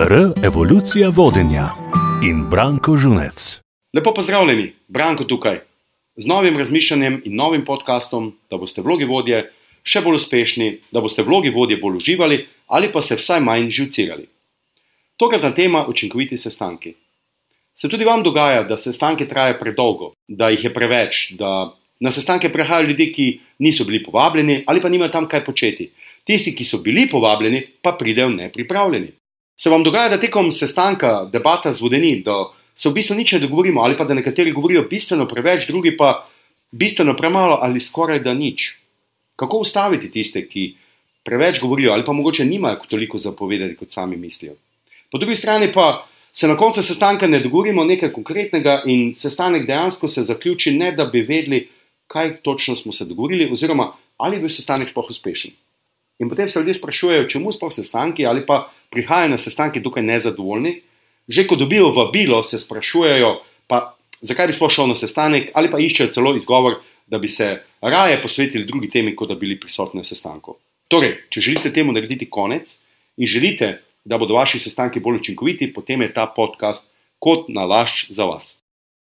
R. Evolucija vodenja in Branko Žunec. Lepo pozdravljeni, Branko tukaj, z novim razmišljanjem in novim podkastom, da boste vlogi vodje še bolj uspešni, da boste vlogi vodje bolj uživali ali pa se vsaj manj živcirali. Tokratna tema je učinkoviti sestanki. Se tudi vam dogaja, da sestanke trajajo predolgo, da jih je preveč, da na sestanke prihajajo ljudje, ki niso bili povabljeni ali pa nimajo tam kaj početi. Tisti, ki so bili povabljeni, pa pridejo nepripravljeni. Se vam dogaja, da tekom sestanka, debata zvodeni, da se v bistvu nič ne dogovorimo, ali pa da nekateri govorijo bistveno preveč, drugi pa bistveno premalo ali skoraj da nič. Kako ustaviti tiste, ki preveč govorijo ali pa mogoče nimajo toliko zapovedati, kot sami mislijo? Po drugi strani pa se na koncu sestanka ne dogovorimo nekaj konkretnega in sestanek dejansko se zaključi, ne da bi vedeli, kaj točno smo se dogovorili, oziroma ali je bil sestanek sploh uspešen. In potem se ljudje sprašujejo, čemu sploh sestanki ali pa prihajajo na sestanke tukaj nezadovoljni, že ko dobijo vabilo, se sprašujejo, pa zakaj bi sploh šel na sestanek, ali pa iščejo celo izgovor, da bi se raje posvetili drugi temi, kot da bi bili prisotni na sestanku. Torej, če želite temu narediti konec in želite, da bodo vaši sestanki bolj učinkoviti, potem je ta podcast kot nalašč za vas.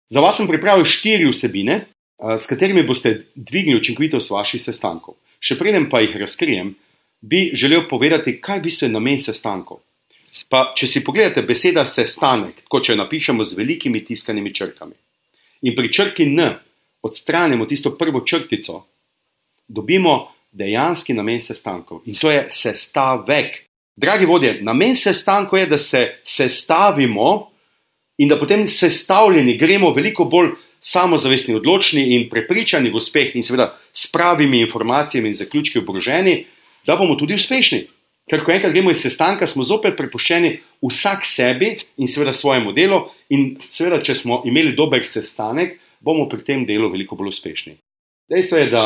Za vas sem pripravil štiri vsebine, s katerimi boste dvignili učinkovitost vaših sestankov. Še preden pa jih razkrijem, bi želel povedati, kaj v bistvu je namen sestankov. Pa, če si pogledate beseda sestanek, kot če jo napišemo z velikimi tiskanimi črkami, in pri črki N odstranimo tisto prvo črtico, dobimo dejanski namen sestankov in to je sestavek. Dragi vodje, namen sestankov je, da se sestavimo in da potem sestavljeni gremo veliko bolj samozavestni, odločni in prepričani v uspeh, in seveda s pravimi informacijami in zaključki obroženi, da bomo tudi uspešni. Ker ko enkrat gremo iz sestanka, smo zopet prepuščeni vsak sebi in seveda svojemu delu, in seveda, če smo imeli dober sestanek, bomo pri tem delu veliko bolj uspešni. Dejstvo je, da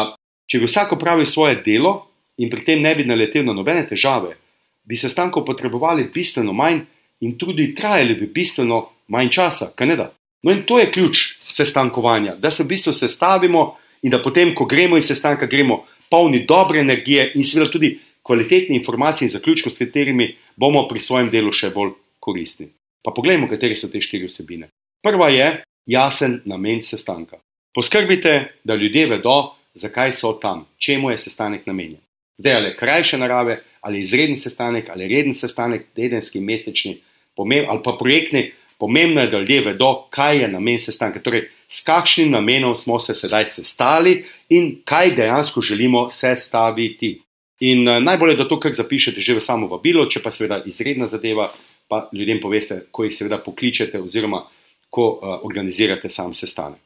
če bi vsak opravil svoje delo in pri tem ne bi naletel na nobene težave, bi sestankov potrebovali bistveno manj in tudi trajali bi bistveno manj časa, kaj ne da. No, in to je ključ sestankovanja, da se v bistvu sestavimo in da potem, ko gremo iz sestanka, gremo polni dobre energije in seveda tudi kvalitetne informacije in zaključke, s katerimi bomo pri svojem delu še bolj koristni. Pa poglejmo, katere so te štiri vsebine. Prva je jasen namen sestanka. Poskrbite, da ljudje vedo, zakaj so tam, čemu je sestanek namenjen. Zdaj, ali krajše narave, ali izreden sestanek, ali reden sestanek, tedenski, mesečni, ali pa projektni, pomembno je, da ljudje vedo, kaj je namen sestanka. Torej, s kakšnim namenom smo se sedaj sestali in kaj dejansko želimo sestaviti. In uh, najbolje, da to kar zapišete že v samo vabilo, če pa seveda izredna zadeva, pa ljudem poveste, ko jih seveda pokličete oziroma ko uh, organizirate sam sestanek.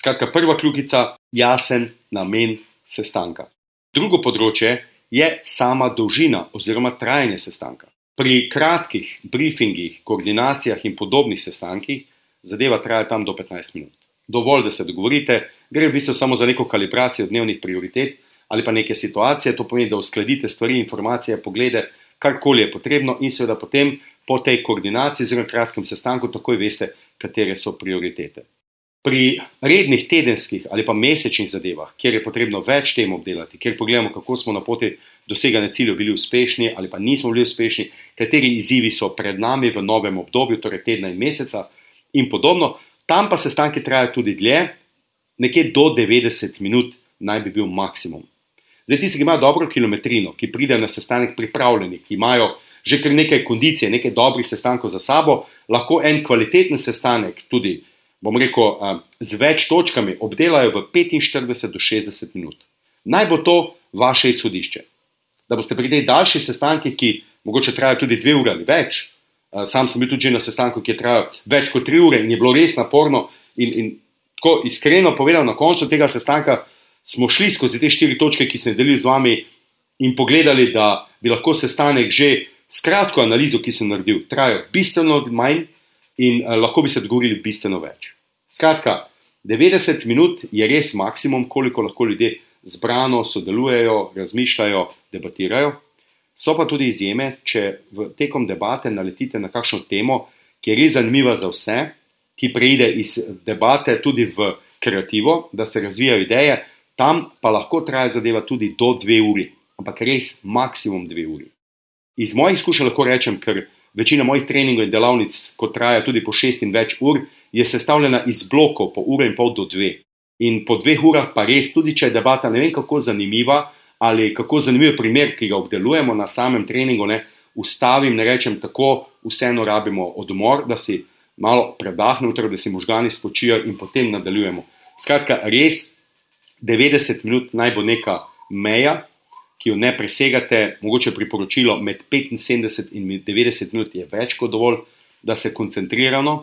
Skratka, prva kljukica, jasen namen sestanka. Drugo področje je sama dolžina oziroma trajanje sestanka. Pri kratkih briefingih, koordinacijah in podobnih sestankih zadeva traja tam do 15 minut dovolj, da se dogovorite, gre v bistvu samo za neko kalibracijo dnevnih prioritet ali pa neke situacije, to pomeni, da uskladite stvari, informacije, poglede, karkoli je potrebno in seveda potem po tej koordinaciji, zelo kratkem sestanku, takoj veste, katere so prioritete. Pri rednih tedenskih ali pa mesečnih zadevah, kjer je potrebno več tem obdelati, kjer pogledamo, kako smo na poti doseganja ciljev bili uspešni ali pa nismo bili uspešni, kateri izzivi so pred nami v novem obdobju, torej tedna in meseca in podobno, Tam pa sestanki trajajo tudi dlje, nekje do 90 minut naj bi bil maksimum. Zdaj, tisti, ki imajo dobro kilometrino, ki pridejo na sestanek pripravljeni, ki imajo že kar nekaj kondicije, nekaj dobrih sestankov za sabo, lahko en kvaliteten sestanek, tudi rekel, z več točkami, obdelajo v 45 do 60 minut. Naj bo to vaše izhodišče. Da boste pri tej daljši sestanki, ki mogoče trajajo tudi dve uri ali več, sam sem bil tudi na sestanku, ki je trajal več kot tri ure in je bilo res naporno. In, in tako iskreno povedal, na koncu tega sestanka smo šli skozi te štiri točke, ki sem delil z vami, in pogledali, da bi lahko sestanek že s kratko analizo, ki sem naredil, trajal bistveno manj in uh, lahko bi se dogovorili bistveno več. Skratka, 90 minut je res maksimum, koliko lahko ljudje zbrano sodelujejo, razmišljajo, debatirajo. So pa tudi izjeme, če v tekom debate naletite na kakšno temo, ki je res zanimiva za vse, ki preide iz debate tudi v kreativo, da se razvijajo ideje, tam pa lahko traja zadeva tudi do dve uri, ampak res maksimum dve uri. Iz mojih izkušenj lahko rečem, ker večina mojih treningov in delavnic, ko traja tudi po šest in več ur, je sestavljena iz blokov po uro in pol do dve. In po dveh urah pa res, tudi če je debata ne vem kako zanimiva ali kako zanimiv primer, ki ga obdelujemo na samem treningu, ne, ustavim, ne rečem tako, vseeno rabimo odmor, da si malo predahnemo, torej, da si možgani spočijo in potem nadaljujemo. Skratka, res 90 minut naj bo neka meja, ki jo ne presegate, mogoče priporočilo med 75 in 90 minut je več kot dovolj, da se koncentrirano,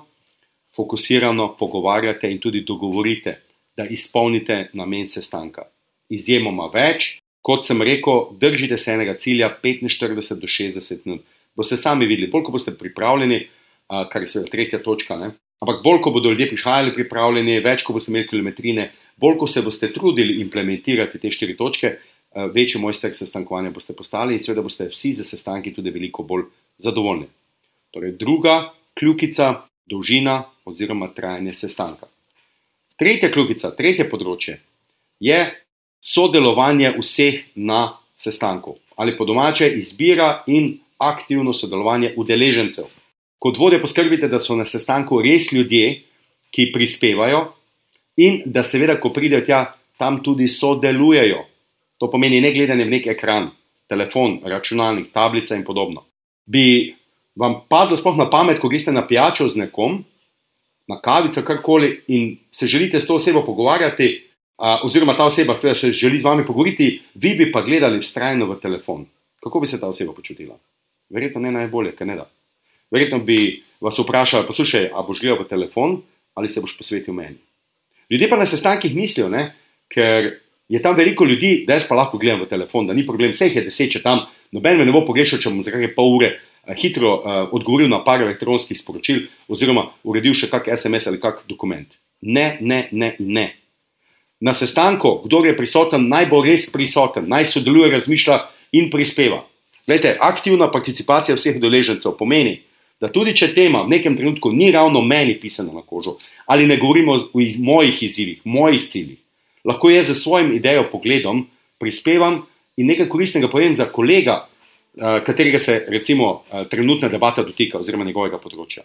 fokusirano pogovarjate in tudi dogovorite, da izpolnite namen sestanka. Izjemoma več, kot sem rekel, držite se enega cilja 45 do 60 minut. Boste sami videli, bolj ko boste pripravljeni, kar je seveda tretja točka. Ne? Ampak bolj ko bodo ljudje prihajali pripravljeni, več ko boste imeli kilometrine, bolj ko se boste trudili implementirati te štiri točke, večji mojster sestankovanja boste postali in seveda boste vsi za sestanki tudi veliko bolj zadovoljni. Torej, druga kljukica, dolžina oziroma trajanje sestanka. Tretja kljukica, tretje področje je sodelovanje vseh na sestanku ali po domače izbira in aktivno sodelovanje udeležencev. Kot vodje poskrbite, da so na sestanku res ljudje, ki prispevajo in da seveda, ko pridejo tja, tam tudi sodelujejo. To pomeni ne gledanje v nek ekran, telefon, računalnik, tablica in podobno. Bi vam padlo sploh na pamet, ko greste na pijačo z nekom, na kavico, karkoli in se želite s to osebo pogovarjati, a, oziroma ta oseba se še želi z vami pogovoriti, vi bi pa gledali vztrajno v telefon. Kako bi se ta oseba počutila? Verjetno ne najbolje, ker ne da. Verjetno bi vas vprašali, poslušaj, a boš gledal v telefon ali se boš posvetil meni. Ljudje pa na sestankih mislijo, ne, ker je tam veliko ljudi, da jaz pa lahko gledam v telefon, da ni problem, vse jih je deset, če tam noben me ne bo pogrešal, če bom za kakšne pol ure hitro uh, odgovoril na par elektronskih sporočil, oziroma uredil še kakšen SMS ali kakšen dokument. Ne, ne, ne, ne. Na sestanku, kdo je prisoten, naj bo res prisoten, naj sodeluje, razmišlja in prispeva. Glede, aktivna participacija vseh deležencev pomeni, da tudi če tema v nekem trenutku ni ravno meni pisana na kožo, ali ne govorimo o iz mojih izzivih, mojih ciljih, lahko jaz za svojim idejo pogledom prispevam in nekaj koristnega povem za kolega, Eh, katerega se recimo eh, trenutna debata dotika, oziroma njegovega področja.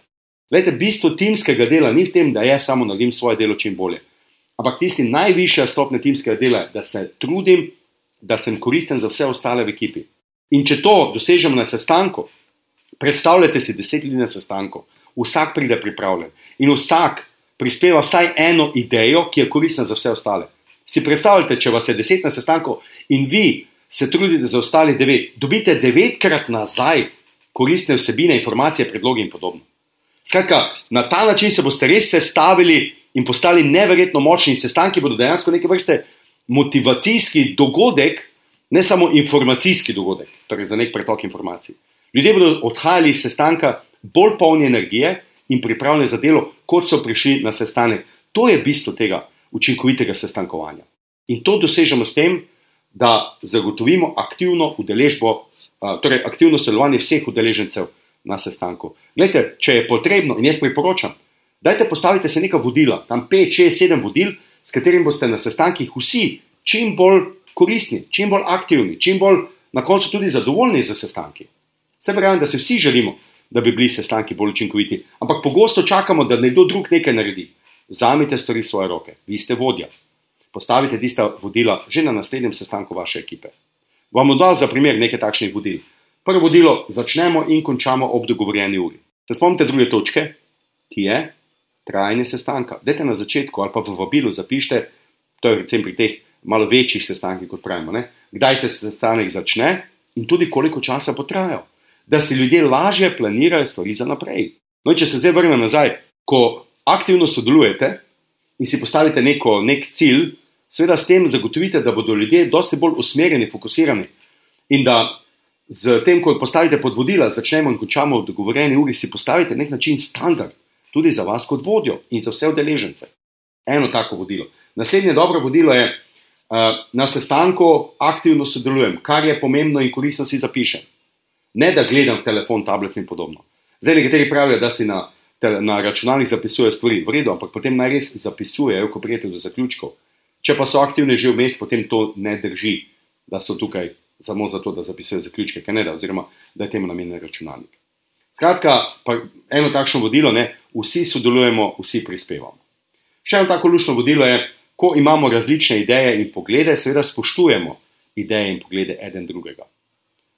Lejte, bistvo timskega dela ni v tem, da jaz samo naredim svoje delo čim bolje. Ampak tisti najvišja stopnja timskega dela je, da se trudim, da sem koristen za vse ostale v ekipi. In če to dosežemo na sestanku, predstavljajte si deset ljudi na sestanku, vsak pride pripravljen in vsak prispeva vsaj eno idejo, ki je koristna za vse ostale. Si predstavljate, če vas je deset na sestanku in vi se trudite za ostali devet, dobite devetkrat nazaj koristne vsebine, informacije, predloge in podobno. Skratka, na ta način se boste res sestavili in postali neverjetno močni, sestanki bodo dejansko neke vrste motivacijski dogodek, ne samo informacijski dogodek, torej za nek pretok informacij. Ljudje bodo odhajali iz sestanka bolj polni energije in pripravljeni za delo, kot so prišli na sestanek. To je bistvo tega učinkovitega sestankovanja. In to dosežemo s tem, da zagotovimo aktivno udeležbo, torej aktivno sodelovanje vseh udeležencev na sestanku. Glede, če je potrebno, in jaz priporočam, dajte postaviti se neka vodila, tam 5, 6, 7 vodil, s katerim boste na sestankih vsi čim bolj koristni, čim bolj aktivni, čim bolj na koncu tudi zadovoljni za sestanki. Se pravi, da se vsi želimo, da bi bili sestanki bolj učinkoviti, ampak pogosto čakamo, da nekdo drug nekaj naredi. Vzamite stvari v svoje roke, vi ste vodja postavite tista vodila že na naslednjem sestanku vaše ekipe. Vam bom dal za primer nekaj takšnih vodil. Prvo vodilo začnemo in končamo ob dogovorjeni uri. Se spomnite druge točke, ki je trajanje sestanka. Dajte na začetku ali pa v vabilu zapišite, to je recimo pri teh malo večjih sestankih, kot pravimo, ne? kdaj se sestanek začne in tudi koliko časa potraja, da si ljudje lažje planirajo stvari za naprej. No, če se zdaj vrnem nazaj, ko aktivno sodelujete in si postavite neko, nek cilj, seveda s tem zagotovite, da bodo ljudje dosti bolj usmerjeni, fokusirani in da z tem, ko postavite podvodila, začnemo in končamo v dogovorjeni uri, si postavite nek način standard tudi za vas kot vodjo in za vse udeležence. Eno tako vodilo. Naslednje dobro vodilo je, na sestanku aktivno sodelujem, kar je pomembno in koristno si zapišem. Ne da gledam telefon, tablet in podobno. Zdaj nekateri pravijo, da si na, na računalnik zapisujejo stvari, v redu, ampak potem naj res zapisujejo, ko prijete do zaključkov. Če pa so aktivni že vmes, potem to ne drži, da so tukaj samo zato, da zapisujejo zaključke, kaj ne da, oziroma da je temu namenjen računalnik. Skratka, eno takšno vodilo, ne, vsi sodelujemo, vsi prispevamo. Še eno tako lušno vodilo je, ko imamo različne ideje in poglede, seveda spoštujemo ideje in poglede eden drugega.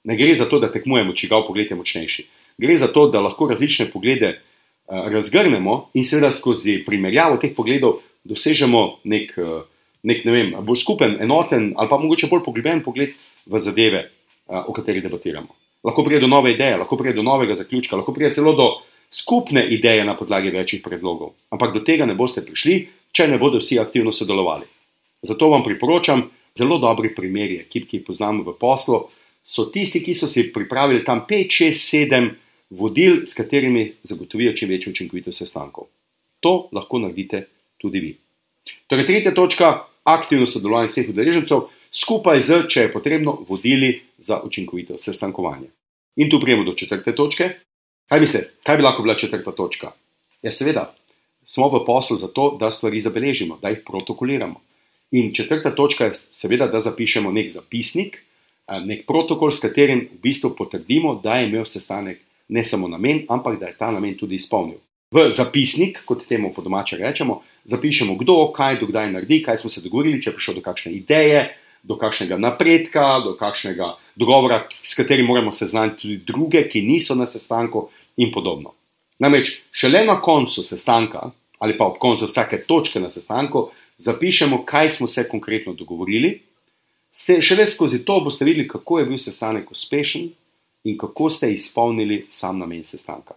Ne gre za to, da tekmujemo, če ga pogled je močnejši. Gre za to, da lahko različne poglede uh, razgrnemo in seveda skozi primerjavo teh pogledov dosežemo nek, uh, nek ne vem, bolj skupen, enoten ali pa mogoče bolj poglobljen pogled v zadeve, uh, o katerih debatiramo. Lahko pride do nove ideje, lahko pride do novega zaključka, lahko pride celo do skupne ideje na podlagi večjih predlogov. Ampak do tega ne boste prišli, če ne bodo vsi aktivno sodelovali. Zato vam priporočam, zelo dobri primeri ekip, ki jih poznamo v poslu, so tisti, ki so si pripravili tam 5, 6, 7 vodil, s katerimi zagotovijo čim večjo učinkovitost sestankov. To lahko naredite tudi vi. Torej, tretja točka: aktivno sodelovanje vseh udeležencev skupaj z, če je potrebno, vodili za učinkovito sestankovanje. In tu prijemo do četrte točke. Kaj mislite, kaj bi lahko bila četrta točka? Ja, seveda, smo v poslu zato, da stvari zabeležimo, da jih protokoliramo. In četrta točka je, seveda, da zapišemo nek zapisnik, nek protokol, s katerim v bistvu potrdimo, da je imel sestanek ne samo namen, ampak da je ta namen tudi izpolnil. V zapisnik, kot temu po domače rečemo, zapišemo, kdo, kaj, dokdaj naredi, kaj smo se dogovorili, če je prišlo do kakšne ideje, do kakšnega napredka, do kakšnega dogovora, s katerim moramo seznaniti tudi druge, ki niso na sestanku in podobno. Namreč, šele na koncu sestanka ali pa ob koncu vsake točke na sestanku zapišemo, kaj smo se konkretno dogovorili. Šele skozi to boste videli, kako je bil sestanek uspešen in kako ste izpolnili sam namen sestanka.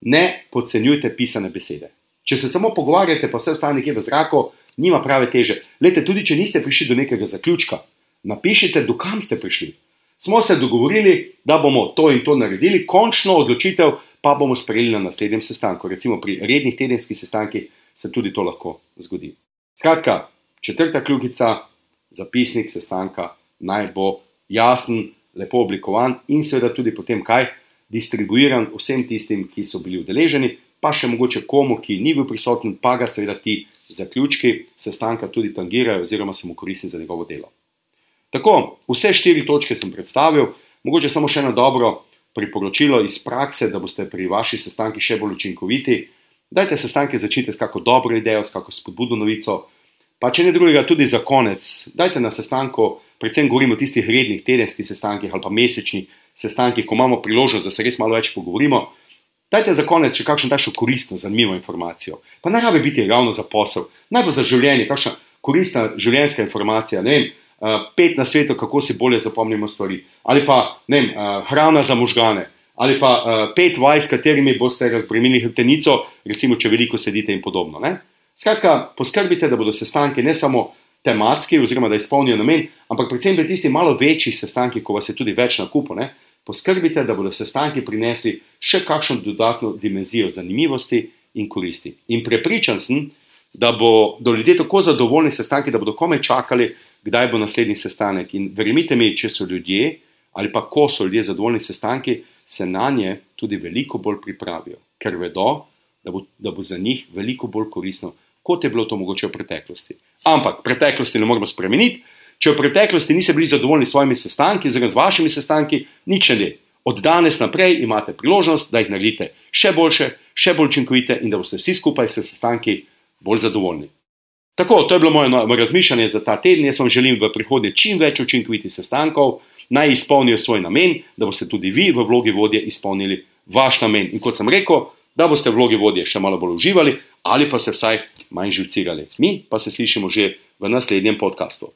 Ne podcenjujte pisane besede. Če se samo pogovarjate, pa vse ostane nekje v zraku, nima prave teže. Lete, tudi če niste prišli do nekega zaključka, napišite, dokam ste prišli. Smo se dogovorili, da bomo to in to naredili, končno odločitev pa bomo sprejeli na naslednjem sestanku. Recimo pri rednih tedenskih sestankih se tudi to lahko zgodi. Skratka, četrta kljukica, zapisnik sestanka naj bo jasen, lepo oblikovan in seveda tudi potem kaj distribuiran vsem tistim, ki so bili udeleženi, pa še mogoče komu, ki ni bil prisoten, pa ga seveda ti zaključki sestanka tudi tangirajo oziroma se mu koristi za njegovo delo. Tako, vse štiri točke sem predstavil, mogoče samo še eno dobro priporočilo iz prakse, da boste pri vaših sestankih še bolj učinkoviti. Dajte sestanke začeti s kako dobro idejo, s kako spodbudno novico. Pa če ne drugega, tudi za konec, dajte na sestanku, predvsem govorimo o tistih rednih tedenskih sestankih ali pa mesečnih sestankih, ko imamo priložnost, da se res malo več pogovorimo. Dajte za konec še kakšno takšno koristno, zanimivo informacijo. Pa ne rabi biti ravno za posel, najbolj za življenje, kakšna koristna življenjska informacija. Ne vem, uh, pet na svetu, kako si bolje zapomnimo stvari. Ali pa vem, uh, hrana za možgane, ali pa uh, pet vaj, s katerimi boste razbremenili hrbtenico, recimo, če veliko sedite in podobno. Ne? Skratka, poskrbite, da bodo sestanki ne samo tematski, oziroma da izpolnijo namen, ampak predvsem pri tistih malo večjih sestankih, ko vas je tudi več na kupu. Ne? Poskrbite, da bodo sestanki prinesli še kakšno dodatno dimenzijo zanimivosti in koristi. In prepričan sem, da bodo ljudje tako zadovoljni s sestanki, da bodo kome čakali, kdaj bo naslednji sestanek. In verjemite mi, če so ljudje ali pa ko so ljudje zadovoljni s sestanki, se na nje tudi veliko bolj pripravijo, ker vedo, da bo, da bo za njih veliko bolj koristno, kot je bilo to mogoče v preteklosti. Ampak preteklosti ne moremo spremeniti. Če v preteklosti niste bili zadovoljni s svojimi sestanki, oziroma z vašimi sestanki, nič ne. Od danes naprej imate priložnost, da jih naredite še boljše, še bolj učinkovite in da boste vsi skupaj s sestanki bolj zadovoljni. Tako, to je bilo moje razmišljanje za ta teden. Jaz vam želim v prihodnje čim več učinkovitih sestankov, naj izpolnijo svoj namen, da boste tudi vi v vlogi vodje izpolnili vaš namen. In kot sem rekel, da boste v vlogi vodje še malo bolj uživali ali pa se vsaj manj živcirali. Mi pa se slišimo že v naslednjem podkastu.